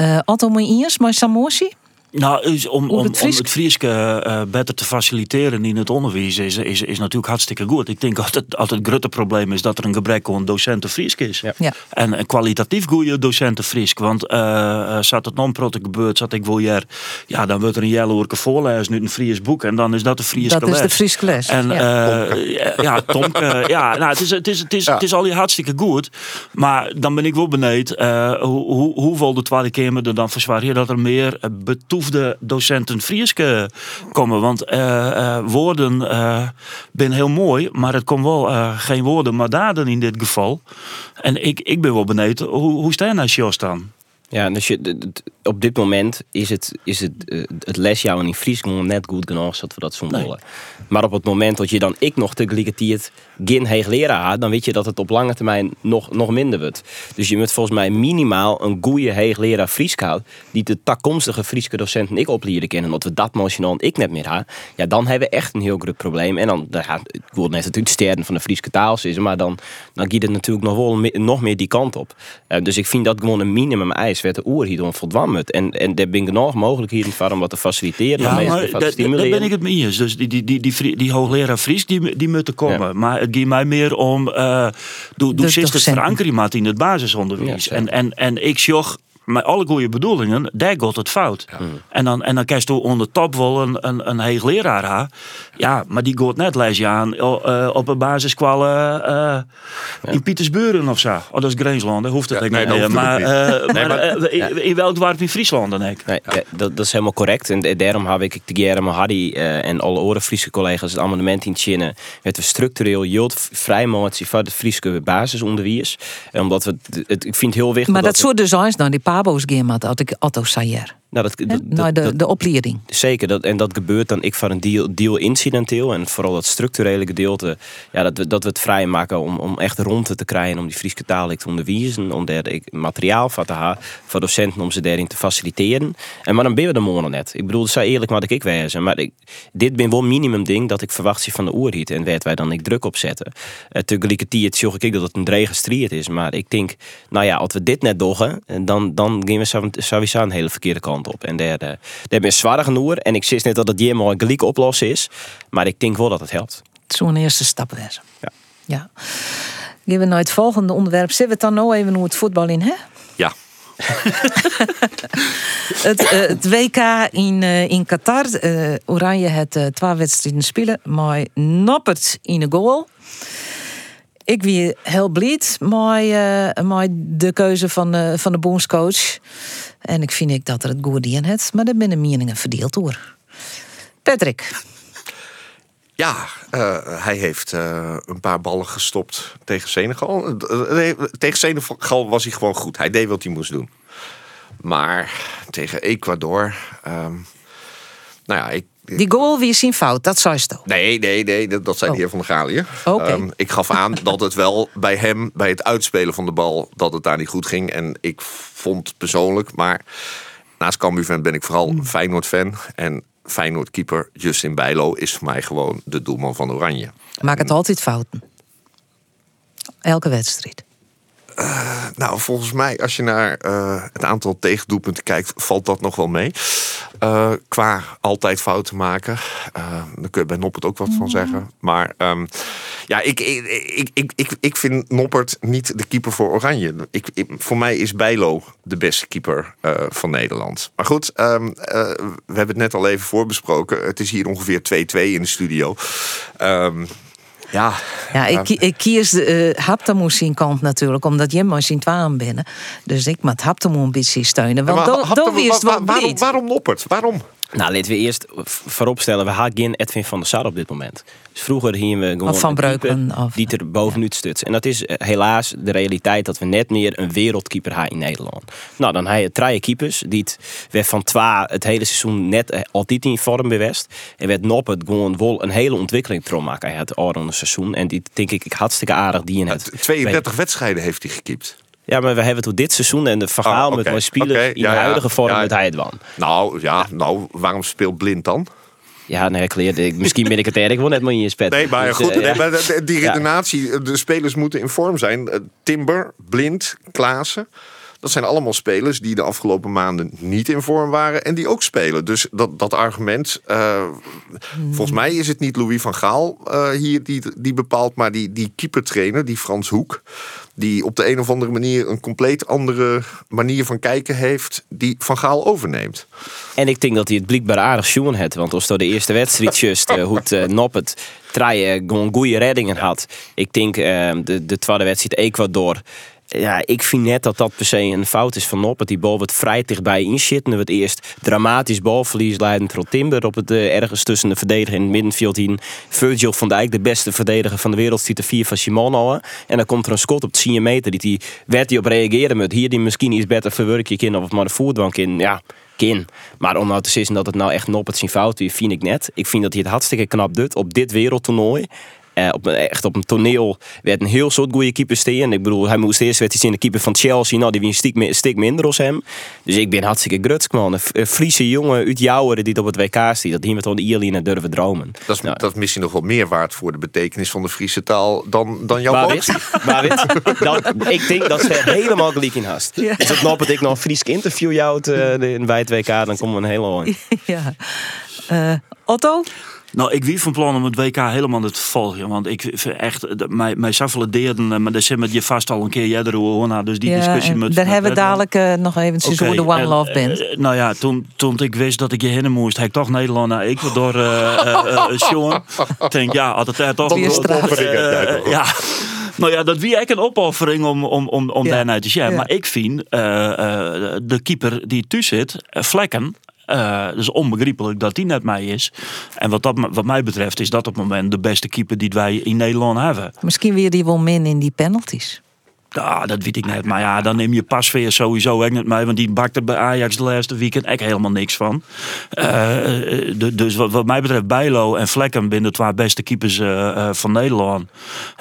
Uh, Otto, moet je eerst maar Samosi? Nou, om, om, het om Fries- het Frieske eh, beter te faciliteren in het onderwijs is, is, is natuurlijk hartstikke goed. Ik denk dat het, altijd het grote probleem is dat er een gebrek aan docenten Friesk is. Ja. En een kwalitatief goede docenten Friesk. Want eh eh, zat het non-prote gebeurd, zat ik wel jaar, ja, dan wordt er een jelle oorke voorlezen uit een Fries boek en dan is dat de Frieske Dat is de les. Frieske les, En ja. eh, ja, ja, Tomke, ja, nou, het is, het is, het is, het is al hier hartstikke goed. Maar dan ben ik wel benieuwd eh, hoe, hoe, hoeveel de Tweede Kamer er dan verzwaar je dat er meer eh, betoefde docenten Frieske komen. Want eh, eh, woorden eh zijn heel mooi, maar het komt wel geen woorden, maar daden in dit geval. En ik, ik ben wel benieuwd, hoe, hoe sta je naar Jos dan? Ja, dus je, op dit moment is het, is het, het lesjouwen in Fries net goed genoeg zodat we dat zo willen. Maar op het moment dat je dan ik nog tegelijkertijd geen hoogleraar had, dan weet je dat het op lange termijn nog, nog minder wordt. Dus je moet volgens mij minimaal een goede hoogleraar Fries houden, die de toekomstige Frieske docenten ik opleiden kennen. En dat we dat motioneel ik net meer hebben, ja, dan hebben we echt een heel groot probleem. En dan, ja, ik wil net natuurlijk sterren van de Frieske taal maar dan, dan gaat het natuurlijk nog wel nog meer die kant op. Eh, dus ik vind dat gewoon een minimum eis werd de oer hier verdwaan moet. En, en daar ben ik genoeg mogelijkheden voor om wat te faciliteren, Ja, maar stimuleren. ben ik het mee eens. Dus die, die, die, die, die hoogleraar Fries, die, die moeten komen. Maar het ging mij meer om, eh doe, doe docenten. verankering in het basisonderwijs. en, en, en ik zag met alle goede bedoelingen, daar gaat het fout. En dan, en dan krijg je onder top wel een, een, een hoogleraar ha. Ja, maar die gaat net lesje aan eh, op een basiskwal eh, in Pietersburen of zo. Oh, dat is Greensland, dat hoeft het nee, dat meer. hoeft het maar ook niet. eh, Nee, maar, maar- eh, in, in welk dorp in Friesland dan ik? Nee, ja, dat, dat is helemaal correct. En de- daarom heb ik de Germe Hardy eh, en alle andere Friese collega's het amendement in Chinnen. Het we structureel jult vrijmotie voor het Friese basisonderwijs. En omdat we het, het- ik vind het heel wichtig. Maar dat soort designs dan, die pabo's gaan met had ik Otto Sayer. Nou, dat, dat, Nou, de, de opleiding. Zeker, dat, en dat gebeurt dan ik voor een deal, deal incidenteel. En vooral dat structurele gedeelte, ja, dat, we, dat we het vrijmaken om, om echt rond te krijgen. Om die Friese taal te onderwijzen. Om daar materiaal voor te hebben voor docenten om ze daarin te faciliteren. En maar dan ben we de morgen net. Ik bedoel, zo eerlijk moet ik wezen. Maar ik, dit ben wel minimum ding dat ik verwacht zie van de oerhiet. En werd wij dan ik druk op zetten. Uh, tegelijkertijd zorg ik dat het een drege strijd is. Maar ik denk, nou ja, als we dit net doggen, dan, dan gaan we sowieso een hele verkeerde kant op. En daar, eh, daar ben ik zwaar genoeg. En ik zeg net dat het helemaal een gelijk oplossen is. Maar ik denk wel dat het helpt. Zo'n eerste stap wezen. Ja. ja. Gaan we naar het volgende onderwerp. Zullen we het dan nou even hoe het voetbal in, hè? Ja. Het, eh, het WK in, eh, in Qatar. eh, Oranje het eh, twee wedstrijden spelen. Maar Noppert in de goal. Ik wie heel blij met, eh, de keuze van, eh, van de bondscoach. En ik vind ik dat er het goed in het. Maar zijn de meningen verdeeld door. Patrick. Ja, eh, hij heeft eh, een paar ballen gestopt tegen Senegal. Tegen Senegal was hij gewoon goed. Hij deed wat hij moest doen. Maar tegen Ecuador. ehm, nou ja, ik, Die goal wie zien fout, dat zei je toch? Nee, nee, nee, dat, dat zei de heer van der Galië. Ehm, ik gaf aan dat het wel bij hem, bij het uitspelen van de bal, dat het daar niet goed ging. En ik vond persoonlijk, maar naast Cambuur-fan ben ik vooral een Feyenoord-fan. En Feyenoord-keeper Justin Bijlo is voor mij gewoon de doelman van Oranje. Maak het altijd fouten. Elke wedstrijd. Nou, volgens mij, als je naar eh, het aantal tegendoelpunten kijkt, valt dat nog wel mee. Eh, qua altijd fouten maken. Eh, daar kun je bij Noppert ook wat van zeggen. Maar ehm, ja, ik, ik, ik, ik, ik, vind Noppert niet de keeper voor Oranje. Ik, ik- voor mij is Bijlo de beste keeper eh, van Nederland. Maar goed, ehm, eh, we hebben het net al even voorbesproken. Het is hier ongeveer 2-2 in de studio. Ehm, ja, Ja, ik, ik kies de uh, Haptamoes zien kant natuurlijk, omdat je maar zien twaalf binnen. Dus ik moet Haptamoe een beetje steunen. Want het wa- wel waarom, waarom Noppert? Waarom? Nou, laten we eerst vooropstellen, we hadden geen Edwin van der Sar op dit moment. Dus vroeger hingen we gewoon Of Van Breukelen, of- die er bovenuit stutst. En dat is eh, helaas de realiteit dat we net meer een wereldkeeper hebben in Nederland. Nou, dan heb je drie keepers die het werd van twa het hele seizoen net eh, altijd in vorm bewest. En werd Noppert gewoon wel een hele ontwikkeling maken hij het oranje seizoen. En die denk ik hartstikke aardig die in het. 32 wedstrijden heeft hij gekiept. Ja, maar we hebben het tot dit seizoen en de verhaal Oh, met mijn spelers in de ja. huidige vorm Ja, met hij het wan. Nou, ja, nou, waarom speelt Blind dan? Ja, nee, ik- misschien ben ik het erg wel net maar in je spet. Nee, maar Dus, goed, eh, nee, maar die redenatie, de spelers moeten in vorm zijn. Eh, Timber, Blind, Klaassen. Dat zijn allemaal spelers die de afgelopen maanden niet in vorm waren en die ook spelen. Dus dat, dat argument, eh, volgens mij is het niet Louis van Gaal hier die, die bepaalt, maar die, die keepertrainer, die Frans Hoek, die op de een of andere manier een compleet andere manier van kijken heeft, die Van Gaal overneemt. En ik denk dat hij het blijkbaar aardig schoen had. Want als door de eerste wedstrijd just uh, hoe het uh, Noppet drie uh, gewoon goede reddingen had. Ik denk de, de tweede wedstrijd Ecuador ja, ik vind net dat dat per se een fout is van Noppert. Die bal wordt vrij dichtbij in zit. Nu het eerst dramatisch balverlies leiden tot Timber op het uh, ergens tussen de verdediger in het middenveld in. Virgil van Dijk, de beste verdediger van de wereld, ziet de vier van Shimano. En dan komt er een schot op 10 meter. Die, die werd hij op reageren met. Hier die misschien iets beter verwerken kind of maar de voetbank in. Ja, kin. Maar om nou te zeggen dat het nou echt Noppert zijn fout is, vind ik net. Ik vind dat hij het hartstikke knap doet op dit wereldtoernooi. Uh, op, echt op een toneel werd een heel soort goede keeper staan. Ik bedoel, hij moest eerst werd hij in de keeper van Chelsea. Nou, die wie een stuk, stuk minder als hem. Dus ik ben hartstikke grutsk, man. Een Friese jongen uit Jouweren die op het WK staat. Dat die met de Ierlien durven dromen. Dat is, nou, dat is misschien nog wel meer waard voor de betekenis van de Friese taal dan, dan jouw maar maar weet, Ik denk dat ze helemaal gelijk in haast. Ja. Dus het dat ik nog een Fries interview jou uh, bij het WK, dan komen we een hele hoor. Ja. Uh, Otto? Nou, ik wie van plan om het WK helemaal niet te volgen. Want ik vind echt, mij, mij deerden, maar daar zit met je vast al een keer jij hoor. Dus die ja, discussie met. Daar hebben we dadelijk uh, nog even okay, hoe de One en, Love bent. Uh, nou ja, toen, toen ik wist dat ik je heen moest, heb ik toch Nederland naar Ecuador uh, uh, Ik denk, ja, had het er toch. ja. Nou ja, dat wie ik een opoffering om, om, om, om ja. daarna te zien. Ja. Maar ik vind de keeper die tussen zit, Vlekken, uh, dus onbegrijpelijk dat die net mij is. En wat, dat, wat mij betreft is dat op het moment de beste keeper die wij in Nederland hebben. Misschien weer die wel min in die penalties. Ja, dat weet ik niet. Maar ja, dan neem je Pasveer sowieso ook niet mee. Want die bakt er bij Ajax de laatste weekend echt helemaal niks van. Uh, de, dus wat, wat, mij betreft Bijlo en Vlekken binnen de twee beste keepers uh, van Nederland.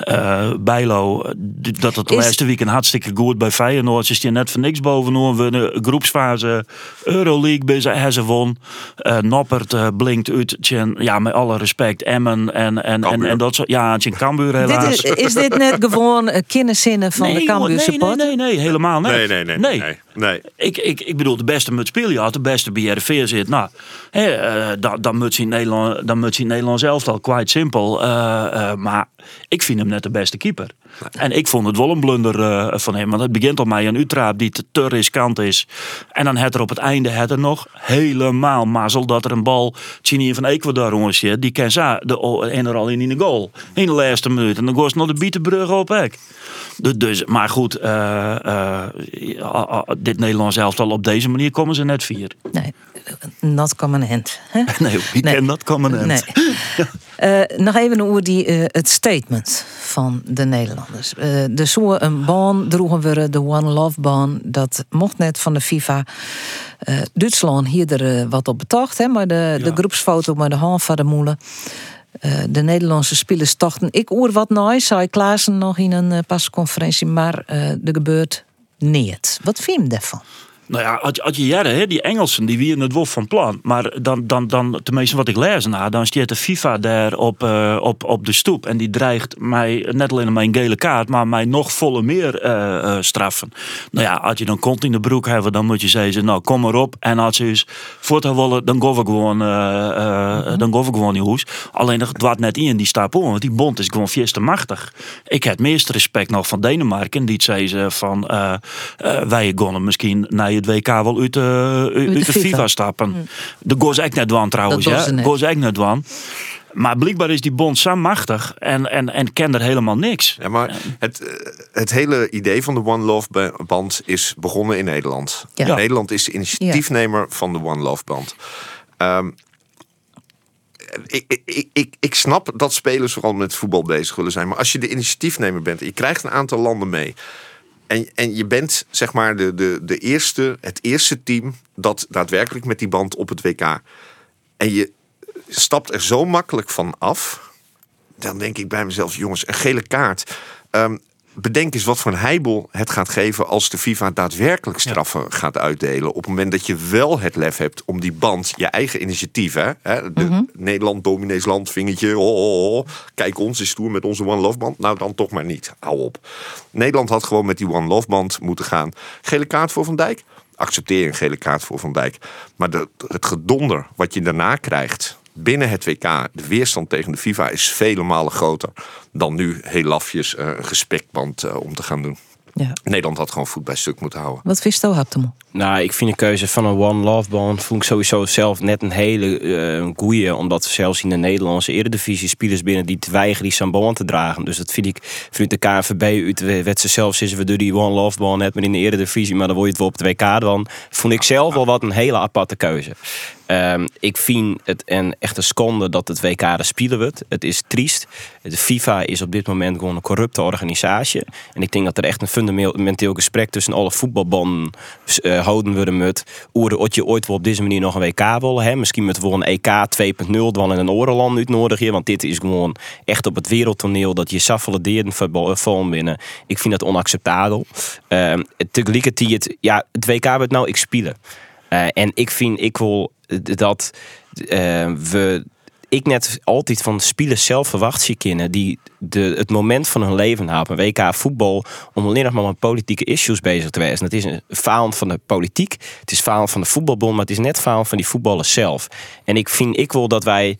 Uh, Bijlo, dat het de is... laatste weekend hartstikke goed bij Feyenoord. Is je net voor niks bovenop. We de groepsfase Euroleague bij ze won. Noppert blinkt uit. Ja, met alle respect. Emmen en, en, en, en, dat soort. Ja, Tjen Cambuur helaas. Dit is, is dit net gewoon kinderzinnen van... Nee nee, Nee, nee, nee, helemaal niet. Nee, nee, nee. nee. nee. nee. Ik, ik, ik bedoel, de beste moet spelen. Je had de beste bij RV zit. Nou, hè, uh, dan, dan moet je in Nederland, dan moet je in Nederland zelf al quite simpel. Uh, uh, maar ik vind hem net de beste keeper. En ik vond het wel een blunder uh, van hem. Want het begint al mij een Utraap die te, te riskant is. En dan had er op het einde het er nog helemaal mazzel dat er een bal Chini van Ecuador jongens die kan ze de er al in de goal in de laatste minuut en dan goes nog de bietenbrug op hek. Dus, maar goed, uh, uh, dit Nederlands elftal op deze manier komen ze net vier. Nee, not common. Hè? Nee, wie nee. not common end. Nee. uh, nog even over die, uh, het statement van de Nederlanders. Uh, de zo een baan droegen we de One Love baan. Dat mocht net van de FIFA. Duitsland hier er wat op betacht, hè, maar de, ja. de groepsfoto met de hand van de moelen. Uh, de Nederlandse spelers tochten. Ik hoor wat nooit, zei Klaassen nog in een uh, pasconferentie, maar uh, er gebeurt niet. Wat vind je daarvan? Nou ja, als, je jaren, die Engelsen, die wieren het wolf van plan. Maar dan, dan, dan tenminste wat ik lees na, dan staat de FIFA daar op, uh, op, op de stoep. En die dreigt mij, net alleen mijn gele kaart, maar mij nog volle meer uh, uh, straffen. Nou ja, als je dan kont in de broek hebben, dan moet je zeggen, nou kom maar op. En als ze eens voort willen, dan go ik gewoon, mm-hmm. dan go ik gewoon in hoes. Alleen dat dwaat net in die stap om, want die bond is gewoon fieste machtig. Ik heb het meeste respect nog van Denemarken, die zei ze van, wij gaan misschien naar je het WK wel uit, uh, uit, uit de, de, FIFA, FIFA stappen. Mm. De goes echt net doen trouwens. Dat ja? goes echt net doen. Maar blijkbaar is die bond zo machtig en, en, en kent er helemaal niks. Ja, maar het, het hele idee van de One Love band is begonnen in Nederland. Ja. Nederland is de initiatiefnemer ja. van de One Love band. Um, ik, ik, ik, ik snap dat spelers vooral met voetbal bezig willen zijn. Maar als je de initiatiefnemer bent en je krijgt een aantal landen mee. En, en je bent zeg maar de, de, de eerste, het eerste team dat daadwerkelijk met die band op het WK. En je stapt er zo makkelijk van af. Dan denk ik bij mezelf, jongens, een gele kaart. Um, bedenk eens wat voor een heibel het gaat geven als de FIFA daadwerkelijk straffen gaat uitdelen. Op het moment dat je wel het lef hebt om die band, je eigen initiatief, hè, Mhm. Nederland, dominees land, vingertje, oh, oh, oh, kijk ons is stoer met onze One Love band. Nou dan toch maar niet, hou op. Nederland had gewoon met die One Love band moeten gaan. Gele kaart voor Van Dijk? Accepteer een gele kaart voor Van Dijk. Maar de, het gedonder wat je daarna krijgt binnen het WK, de weerstand tegen de FIFA is vele malen groter dan nu heel lafjes eh, een gesprekband eh, om te gaan doen. Ja. Nederland had gewoon voet bij stuk moeten houden. Wat wist je, Haptemo? Nou, ik vind de keuze van een One Love Band vond ik sowieso zelf net een hele eh goeie. Omdat zelfs in de Nederlandse eredivisie spelers binnen die te weigeren die band te dragen. Dus dat vind ik, vanuit de KNVB uit werd ze zelfs is we doen die One Love Band net maar in de eredivisie. Maar dan word je het wel op het WK dan. Vond ik zelf wel wat een hele aparte keuze. Ehm, ik vind het een echte schande dat het WK er spelen wordt. Het is triest. De FIFA is op dit moment gewoon een corrupte organisatie. En ik denk dat er echt een fundamenteel gesprek tussen alle voetbalbanden eh, houden worden met wat je ooit wel op deze manier nog een WK willen. Hè? Misschien met wel een EK 2.0 dan in een orenland uitnodigen. Want dit is gewoon echt op het wereldtoneel dat je savaladeerden vallen binnen. Ik vind dat onacceptabel. Ehm tegelijkertijd, ja, het WK wordt nou ik spelen. Eh, en ik vind, ik wil dat eh, we ik net altijd van spelers zelf verwacht zie die de, het moment van hun leven hebben. WK voetbal om alleen nog maar met politieke issues bezig te wezen. Het is een faal van de politiek, het is faal van de voetbalbond, maar het is net faal van die voetballers zelf. En ik vind ik wil dat wij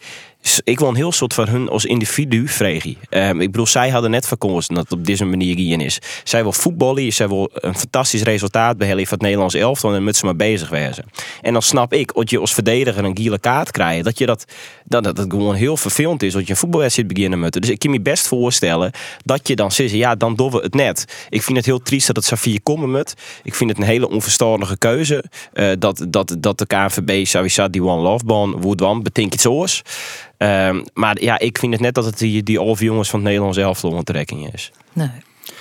ik wil een heel soort van hun als individu vregen. Um, ik bedoel, zij hadden net verkozen dat het op deze manier hier is. Zij wil voetballen, zij wil een fantastisch resultaat behalen van het Nederlands elftal en met ze maar bezig wezen. En dan snap ik, dat je als verdediger een gele kaart krijgt, dat je dat, dat, dat gewoon heel vervelend is dat je een voetbalwedstrijd beginnen moet. Dus ik kan me best voorstellen dat je dan zegt, ja, dan doen we het net. Ik vind het heel triest dat het Safir komen moet. Ik vind het een hele onverstandige keuze uh, dat, dat, dat de KNVB sowieso die One Love Band woord want betekent iets oors. Um, maar ja, ik vind het net dat het die, die halve jongens van het Nederlands elftal onttrekking is. Nee.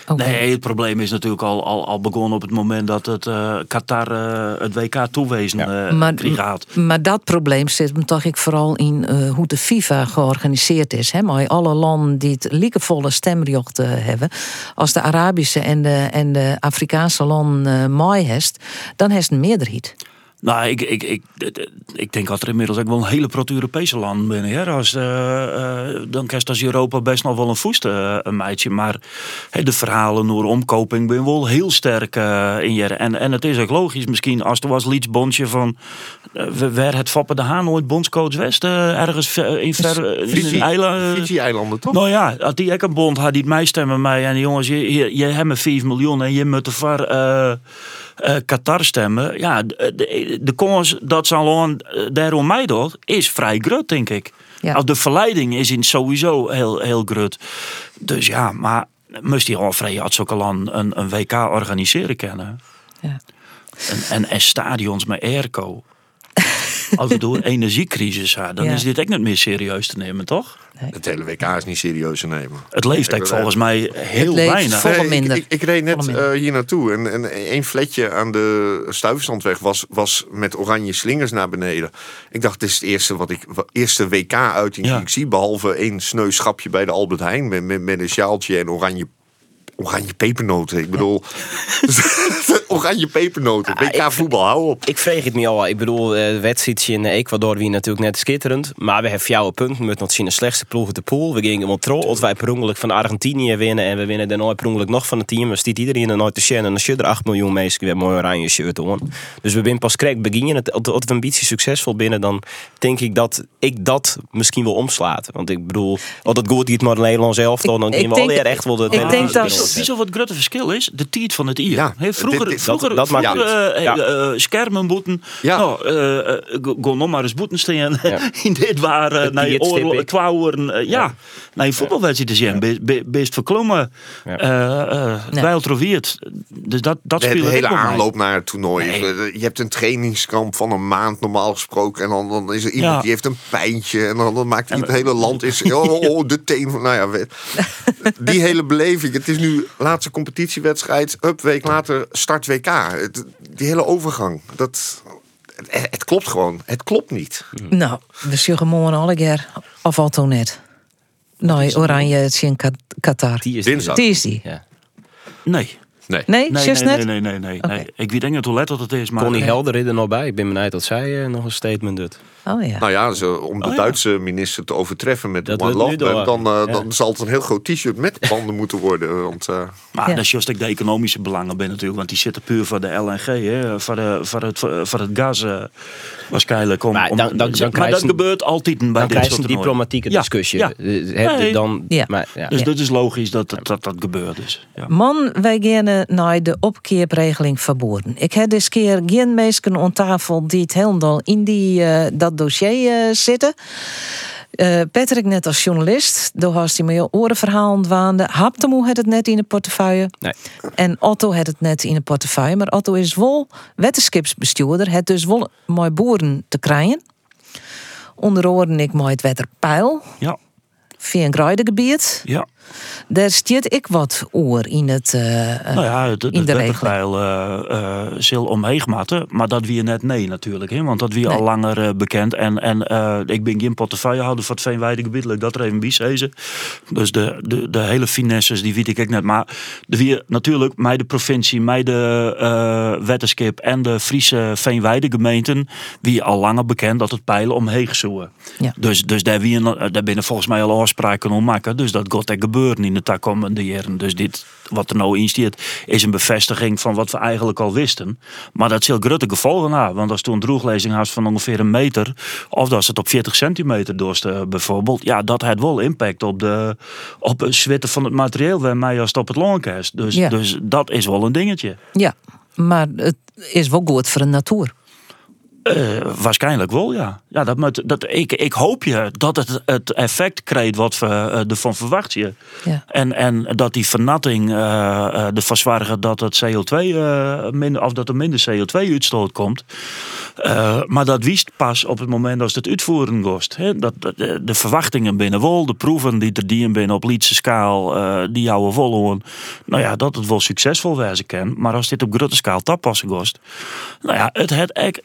Okay. Nee, het probleem is natuurlijk al, al, al begonnen op het moment dat het uh, Qatar uh, het WK toewezen ja. uh, maar, gaat. Maar dat probleem zit hem toch ik vooral in hoe de FIFA georganiseerd is. Hè? Maar alle landen die het liekevolle stemrecht hebben. Als de Arabische en de, en de Afrikaanse landen mooi heeft, dan heeft een meerderheid. Nou, ik, ik, ik, ik denk dat er inmiddels ook wel een hele pro-Europese land binnen. Hè? Als, uh, uh, dan krijgt als Europa best nog wel een voest, uh, een meidje. Maar hey, de verhalen door omkoping ben wel heel sterk in je. En, en het is ook logisch misschien als er was Leeds-bondje van... waar het Foppe de Haan ooit bondscoach West ergens in ver... Fiji, eiland, Fiji-eilanden, toch? Nou ja, had die ook een bond had die mij stemmen mij. En jongens, je, je, je hebt 5 miljoen en je moet ervoor... Uh, Qatar stemmen. Ja, de, de, kans dat ze al daarom meedoet, is vrij groot, denk ik. Ja. Of de verleiding is in sowieso heel, heel groot. Dus ja, maar moest die al vrij had zulke land een, een WK organiseren kennen. Ja. En, en, en stadions met airco. Als we door een energiecrisis gaan, dan Ja. is dit ook niet meer serieus te nemen, toch? Het hele WK is niet serieus te nemen. Het leeft ook volgens mij heel leeft weinig. Nee, minder. Ik, ik, reed net eh, hier naartoe en, en één fletje aan de Stuyvesantweg was, was met oranje slingers naar beneden. Ik dacht, dit is het eerste, wat ik, eerste WK-uiting Ja. die ik zie. Behalve één sneu schapje bij de Albert Heijn met, met, met een sjaaltje en oranje, oranje pepernoten. Ik bedoel, oranje pepernoten. WK ik- voetbal, hou op. Ik vreeg het me al. Ik bedoel, eh, de wedstrijdje in Ecuador wie natuurlijk net schitterend. Maar we hebben jouw punten met nog zien de slechtste ploeg uit de pool. We gingen wel tro. Als wij per ongeluk van Argentinië winnen en we winnen dan nooit per ongeluk nog van het team. Dan stiet iedereen er nooit te zien. En dan zit er 8 miljoen mensen weer mooi oranje shirt aan. Dus we zijn pas krek beginnen. Het, als we ambitie succesvol binnen, dan denk ik dat ik dat misschien wel omslaat. Want ik bedoel, als het goed gaat maar de Nederlands elftal, dan Ik- kunnen we alweer denk- echt wel de ik denk dat- wereld Weet je wat het grote verschil is? De tijd van het hier. Ja, vroeger, vroeger, dat- dat vroeger eh, Ja. eh, schermen boeten. Ja. Nou, go- go nog maar eens boeten staan. Ja. In dit waren naar je eh, ja, naar je voetbalwedstrijd te zien. Be- be- Best verklommen. Ja. eh eh. Dus dat, dat De, de speelt hele aanloop naar het toernooi. Nee. Je hebt een trainingskamp van een maand normaal gesproken. En dan, dan is er iemand Ja. die heeft een pijntje. En dan, dan maakt hij het hele land is. Oh, oh, oh, de teen van. Nou ja, we- die hele beleving. Het is nu laatste competitiewedstrijd. Up, week later start WK. Het- die hele overgang. Dat, het, het klopt gewoon. Het klopt niet. Nou, we zeggen morgen alle keer. Of al toen net. Nee, oranje, het is in Qatar. Die is Dinsdag. Die is die. Ja. Nee. Nee. Nee, nee, nee, nee, nee, nee, nee. Ik weet niet hoe let dat het is, maar... Connie Helder er nog bij. Ik ben benieuwd dat zij eh, nog een statement doet. Oh ja. Nou ja, zo, om de Oh ja. Duitse minister te overtreffen met de Dat One Love dan, eh, Ja. dan zal het een heel groot t-shirt met banden moeten worden. Want, eh, Maar Ja. dat is juist ook de economische belangen bij natuurlijk. Want die zitten puur voor de LNG, hè, voor, de, voor, het, voor het gas eh, waarschijnlijk. Om, Maar om- dan- dan- dan maar krijg dat gebeurt altijd bij Dan dit krijg soort een diplomatieke Ja, discussie. Je Nee. dan, Ja. Maar, ja. Dus Ja. dat is logisch dat dat, dat, dat gebeurt. Dus, ja. Man, wij gaan naar de opkeerregeling verboden. Ik heb deze keer geen mensen aan tafel die het helemaal in die, eh, dat dossier eh, zitten. Eh, Patrick net als journalist, door had hij me orenverhaal waande. Haptemoe had het net in de portefeuille. Nee. En Otto had het net in de portefeuille. Maar Otto is wel wetenschapsbestuurder. Het dus wel mooi boeren te krijgen. Onder oren ik mooi het wetterpeil. Ja. Via een grijdegebied. Ja. Daar stiert ik wat oor in het eh, Nou ja, het, het, in de regeling. wetterpeil eh eh, zal omheen matten, maar dat wie net nee natuurlijk. Hè? Want dat wie al langer eh, bekend. En, en ik ben geen portefeuillehouder van het Veenweidegebied, dat er even bij. Dus de, de, de hele finesses, die weet ik net. Maar de wie natuurlijk, mij de provincie, mij de wetenschap en de Friese Veenweidegemeenten, wie al langer bekend dat het pijlen omheen zoeken. Ja. Dus, dus daar, wie, daar binnen volgens mij al afspraken om maken. Dus dat gaat er gebeuren in de komende jaren. Dus dit, wat er nou in staat, is een bevestiging van wat we eigenlijk al wisten. Maar dat zal grote gevolgen hebben. Want als toen een droeglezing had van ongeveer een meter, of als het op 40 centimeter dorst eh, bijvoorbeeld, ja, dat heeft wel impact op, de, op het zwitten van het materieel waarmee als het op het longcast. Dus, Ja. dus dat is wel een dingetje. Ja, maar het is wel goed voor de natuur. Waarschijnlijk wel, ja. ja dat moet, dat, ik, ik hoop je dat het het effect krijgt wat we eh, ervan verwachten. Ja. En, en dat die vernatting eh, ervoor dat het CO2 eh, minder, of dat er minder CO2-uitstoot komt. Maar dat wist pas op het moment als het uitvoeren kost. Dat, dat, de verwachtingen binnen wol, de proeven die er dienen binnen op Lietse schaal, die jouwen volhouden. Nou ja, dat het wel succesvol wezen kan. Maar als dit op grote schaal toepassen kost. Nou ja, het heeft echt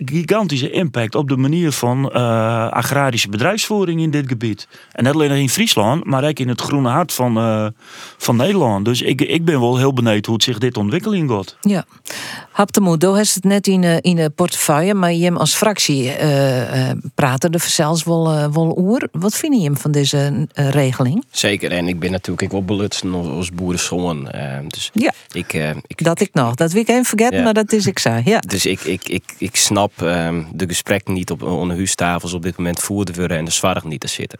gigantische impact op de manier van eh, agrarische bedrijfsvoering in dit gebied. En niet alleen in Friesland, maar ook in het groene hart van, eh, van Nederland. Dus ik, ik ben wel heel benieuwd hoe het zich dit ontwikkeling gaat. Ja. Haptemoed, do heeft het net in de, in de portefeuille, maar je hem als fractie eh eh praten er zelfs wel, eh, wel oer. Wat vind je hem van deze eh, regeling? Zeker, en ik ben natuurlijk ik wel belutsen als, eh, dus Ja. ik, eh, ik, Dat ik nog. Dat wil ik even vergeten, Ja. maar dat is ik zo. Ja. Dus ik, ik, ik, ik snap de gesprekken niet op onder huistafels op dit moment voerden en de zwaar niet te zitten.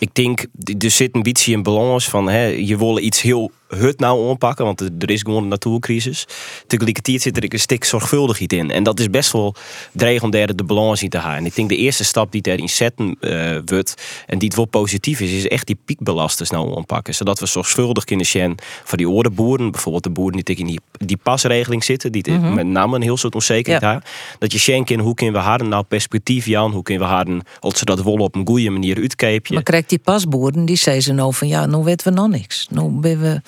Ik denk, er zit een beetje een balans van, hè, je wil iets heel hut nou aanpakken, want er is gewoon een natuurcrisis. Tegelijkertijd zit er een stuk zorgvuldigheid in. En dat is best wel dreigend de balans in te halen. En ik denk de eerste stap die erin zetten eh wordt, en die het wel positief is, is echt die piekbelasters nou aanpakken. Zodat we zorgvuldig kunnen zijn voor die orenboeren, bijvoorbeeld de boeren die in die, die pasregeling zitten, die Mhm. met name een heel soort onzekerheid Ja. Dat je schenkt in hoe kunnen we haar nou perspectief Jan, hoe kunnen we haar, als ze dat wollen op een goede manier uitkeepje. Maar krijgt die pasboeren, die zeggen ze nou van ja, nou weten we nog niks. Nou ben we...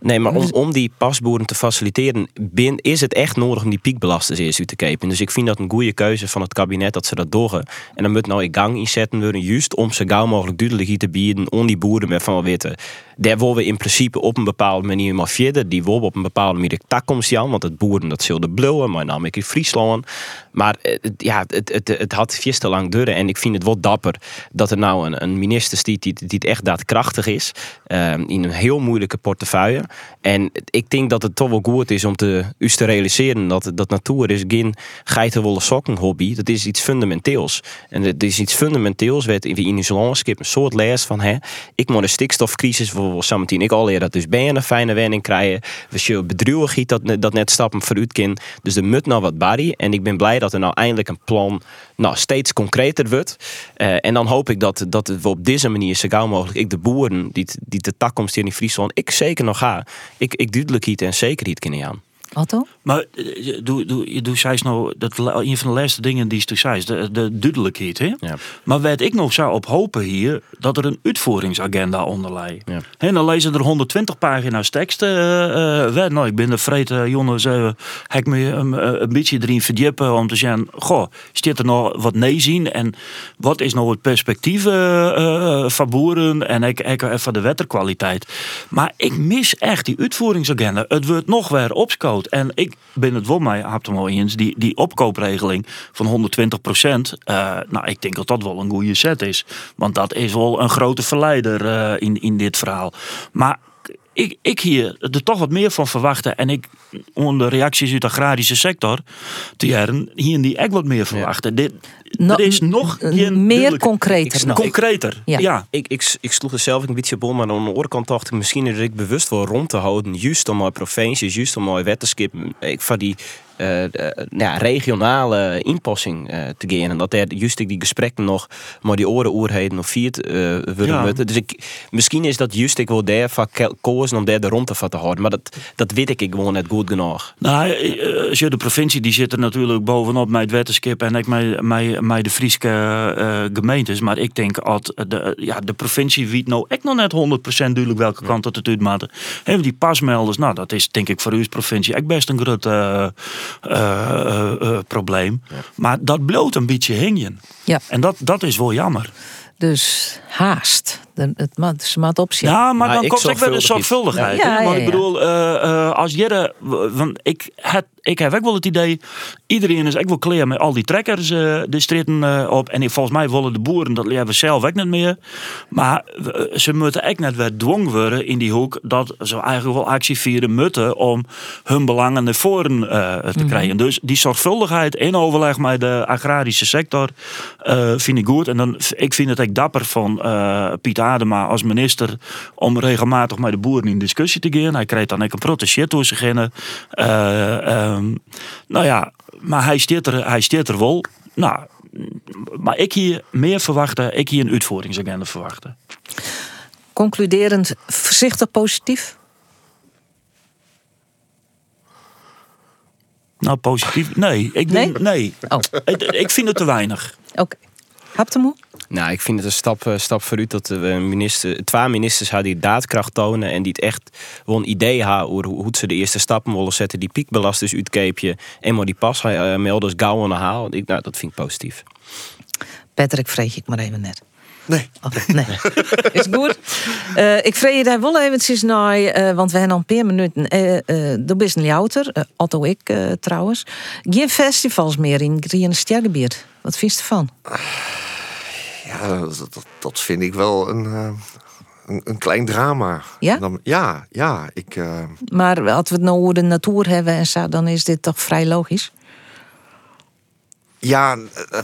Nee, maar om, om die pasboeren te faciliteren, bin, is het echt nodig om die piekbelasters eerst uit te kepen. Dus ik vind dat een goede keuze van het kabinet dat ze dat doen. En dan moet nou in gang inzetten worden, juist om zo gauw mogelijk duidelijkheid te bieden om die boeren met van weten. Daar willen we in principe op een bepaalde manier maar verder. Die willen op een bepaalde manier de takkomst aan, want het boeren dat zullen blouwen, maar namelijk in Friesland. Maar eh, het, ja, het, het, het had vies te lang duren en ik vind het wel dapper dat er nou een, een minister stiet die, die het echt daadkrachtig is eh, in een heel moeilijke portefeuille. En ik denk dat het toch wel goed is om te, us te realiseren dat, dat natuur is geen geitenwolle sokken hobby. Dat is iets fundamenteels. En het is iets fundamenteels wat in ons landschap een soort les van hè, ik moet een stikstofcrisis voor samen ik al leer dat dus ben je een fijne wenning krijgen. We zullen bedrijvigheid dat, dat net stappen vooruit kan. Dus er moet nou wat barry. En ik ben blij dat er nou eindelijk een plan nou, steeds concreter wordt. Eh, en dan hoop ik dat, dat we op deze manier zo gauw mogelijk ik de boeren die, die de takkomst hier in Friesland ik zeker nog ga. Ik, ik duidelijkheid en zekerheid kunnen aan. Otto? Maar eh, je- doe, doe, je doe zei nou, dat een van de laatste dingen die je zei, is de, de duidelijkheid. Hè? Maar werd ik nog zou op hopen hier dat er een uitvoeringsagenda onder ligt. En dan lezen er 120 pagina's tekst. eh eh, nou, ik ben de vrede jongens, eh heb ik me een, een beetje erin verdiepen om te zeggen, goh, zit er nog wat nee zien en wat is nou het perspectief eh, eh, van boeren en ik, ik even de wetterkwaliteit. Maar ik mis echt die uitvoeringsagenda. Het wordt nog weer En ik ben het wel mij, al eens, die, die opkoopregeling van 120 procent. nou, ik denk dat dat wel een goede set is. Want dat is wel een grote verleider eh, in, in dit verhaal. Maar ik, ik hier er toch wat meer van verwachten. En ik, onder de reacties uit de agrarische sector, te jaren, hier die ik wat meer verwachten. Dit, No- er is nog geen meer concreter nog. Concreter, Ja. ja. Ik, ik, ik sloeg er zelf een beetje bol, maar aan de andere kant dacht ik misschien dat ik bewust wel rond te houden. Juist om mijn provincies, juist om mijn wettenskip. Ik van die eh, nou ja, regionale inpassing eh, te gaan. En dat er juist die gesprekken nog, maar die oren oerheden nog viert eh willen moeten. Dus ik, misschien is dat juist ik wel daar van kozen om daar de rond te houden. Maar dat, dat weet ik gewoon net goed genoeg. Nou, als je de provincie die zit er natuurlijk bovenop met het wetenschap en ik met de Friese gemeentes. Maar ik denk dat de, ja, de provincie weet nou echt nog net 100% duidelijk welke kant dat het uitmaakt. Hebben die pasmelders, nou dat is denk ik voor uw provincie echt best een groot eh, eh, eh, probleem. Maar dat bloot een beetje hingen. Ja. En dat, dat is wel jammer. Dus haast. De- Het maat, ze maat opzien. Ja, maar dan komt ook weer de zorgvuldigheid. Ja, Want ik bedoel, eh, eh, als Jere, want ik, het, ik heb ook wel het idee, iedereen is ook wel klaar met al die trekkers eh de stritten eh, op. En ik, volgens mij willen de boeren, dat leren we zelf ook niet meer. Maar eh, ze moeten echt net weer dwong worden in die hoek dat ze eigenlijk wel actie vieren moeten om hun belangen naar voren te Mhm. krijgen. Dus die zorgvuldigheid in overleg met de agrarische sector vind ik goed. En dan, ik vind het ook dapper van Piet Adema als minister om regelmatig met de boeren in discussie te gaan. Hij krijgt dan ook een protestje toe zich in. Ehm, nou ja, maar hij steert er, hij steert er wel. Nou, maar ik hier meer verwachten, ik hier een uitvoeringsagenda verwachten. Concluderend, voorzichtig positief. Nou, positief? Nee, ik denk, nee. Ik, ik vind het te weinig. Oké. Haptemoe? Nou, ik vind het een stap, eh, stap vooruit dat we een minister, twee ministers die daadkracht tonen en die het echt wel een idee hebben hoe, hoe ze de eerste stappen willen zetten. Die piekbelasters uitkeepje en maar die pas uh, melders gauw aan de haal. Ik, nou, dat vind ik positief. Patrick, vreeg ik maar even net. Nee. Oh, nee. Is goed. Eh, ik vreeg je daar wel eventjes naar, eh, want we hebben al een paar minuten. eh eh er is een louter, Otto ik trouwens. Geen festivals meer in Grien Stergebied. Wat vind je ervan? Ja, dat, vind ik wel een, eh, een, een klein drama. Ja? Dan, ja, ja. Ik, eh, Maar als we het nou over de natuur hebben en zo, dan is dit toch vrij logisch. ja, eh,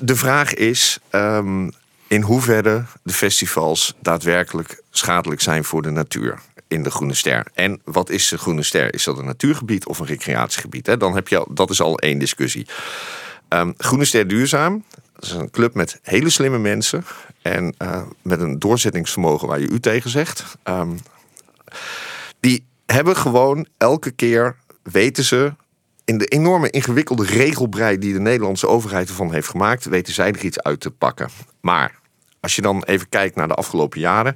de vraag is ehm, in hoeverre de festivals daadwerkelijk schadelijk zijn voor de natuur in de Groene Ster. En wat is de Groene Ster? Is dat een natuurgebied of een recreatiegebied? Hè? Dan heb je al, dat is al één discussie. Ehm, Groene Ster Duurzaam dat is een club met hele slimme mensen en eh, met een doorzettingsvermogen waar je u tegen zegt. Ehm, die hebben gewoon elke keer weten ze in de enorme ingewikkelde regelbrei die de Nederlandse overheid ervan heeft gemaakt, weten zij er iets uit te pakken. Maar als je dan even kijkt naar de afgelopen jaren.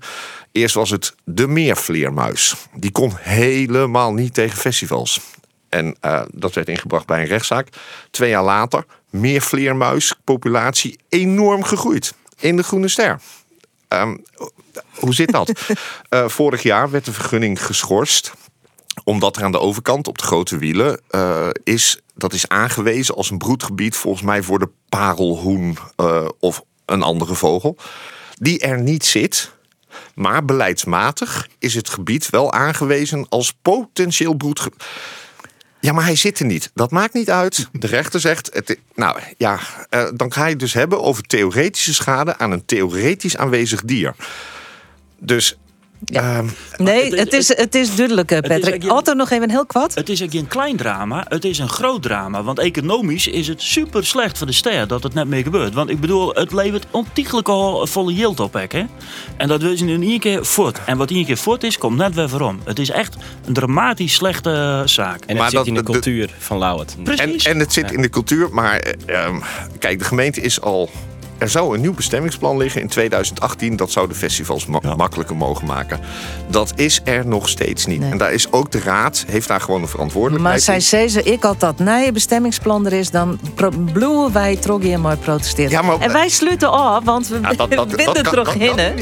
Eerst was het de meervleermuis. Die kon helemaal niet tegen festivals. En eh, dat werd ingebracht bij een rechtszaak. Twee jaar later, meervleermuispopulatie enorm gegroeid. In de Groene Ster. Ehm, hoe zit dat? Eh, vorig jaar werd de vergunning geschorst omdat er aan de overkant op de grote wielen eh, is, dat is aangewezen als een broedgebied volgens mij voor de parelhoen of een andere vogel. Die er niet zit. Maar beleidsmatig is het gebied wel aangewezen als potentieel broedgebied. Ja, maar hij zit er niet. Dat maakt niet uit. De rechter zegt, het, nou ja, eh, dan ga je het dus hebben over theoretische schade aan een theoretisch aanwezig dier. Dus Ehm, Nee, het is, het is duidelijk, het is Patrick. Otto nog even heel kwad. Het is ook geen klein drama, het is een groot drama. Want economisch is het super slecht voor de ster dat het net meer gebeurt. Want ik bedoel, het levert ontiegelijk al volle yield op. Hè? En dat wil nu in één keer voort. En wat één keer voort is, komt net weer waarom. Het is echt een dramatisch slechte zaak. En het zit in de cultuur van Lauwert. En, en het zit in de cultuur, maar eh, ehm, kijk, de gemeente is al. Er zou een nieuw bestemmingsplan liggen in 2018. Dat zou de festivals ma- makkelijker mogen maken. Dat is er nog steeds niet. En daar is ook de raad, heeft daar gewoon een Maar verantwoordelijkheid zij in. zei ze, ik had dat nieuwe bestemmingsplan er is, dan bloeien wij trog hier mooi protesteren. Ja, maar- en wij sluiten af, want we Ja, dat- dat- vinden dat terug hinnen.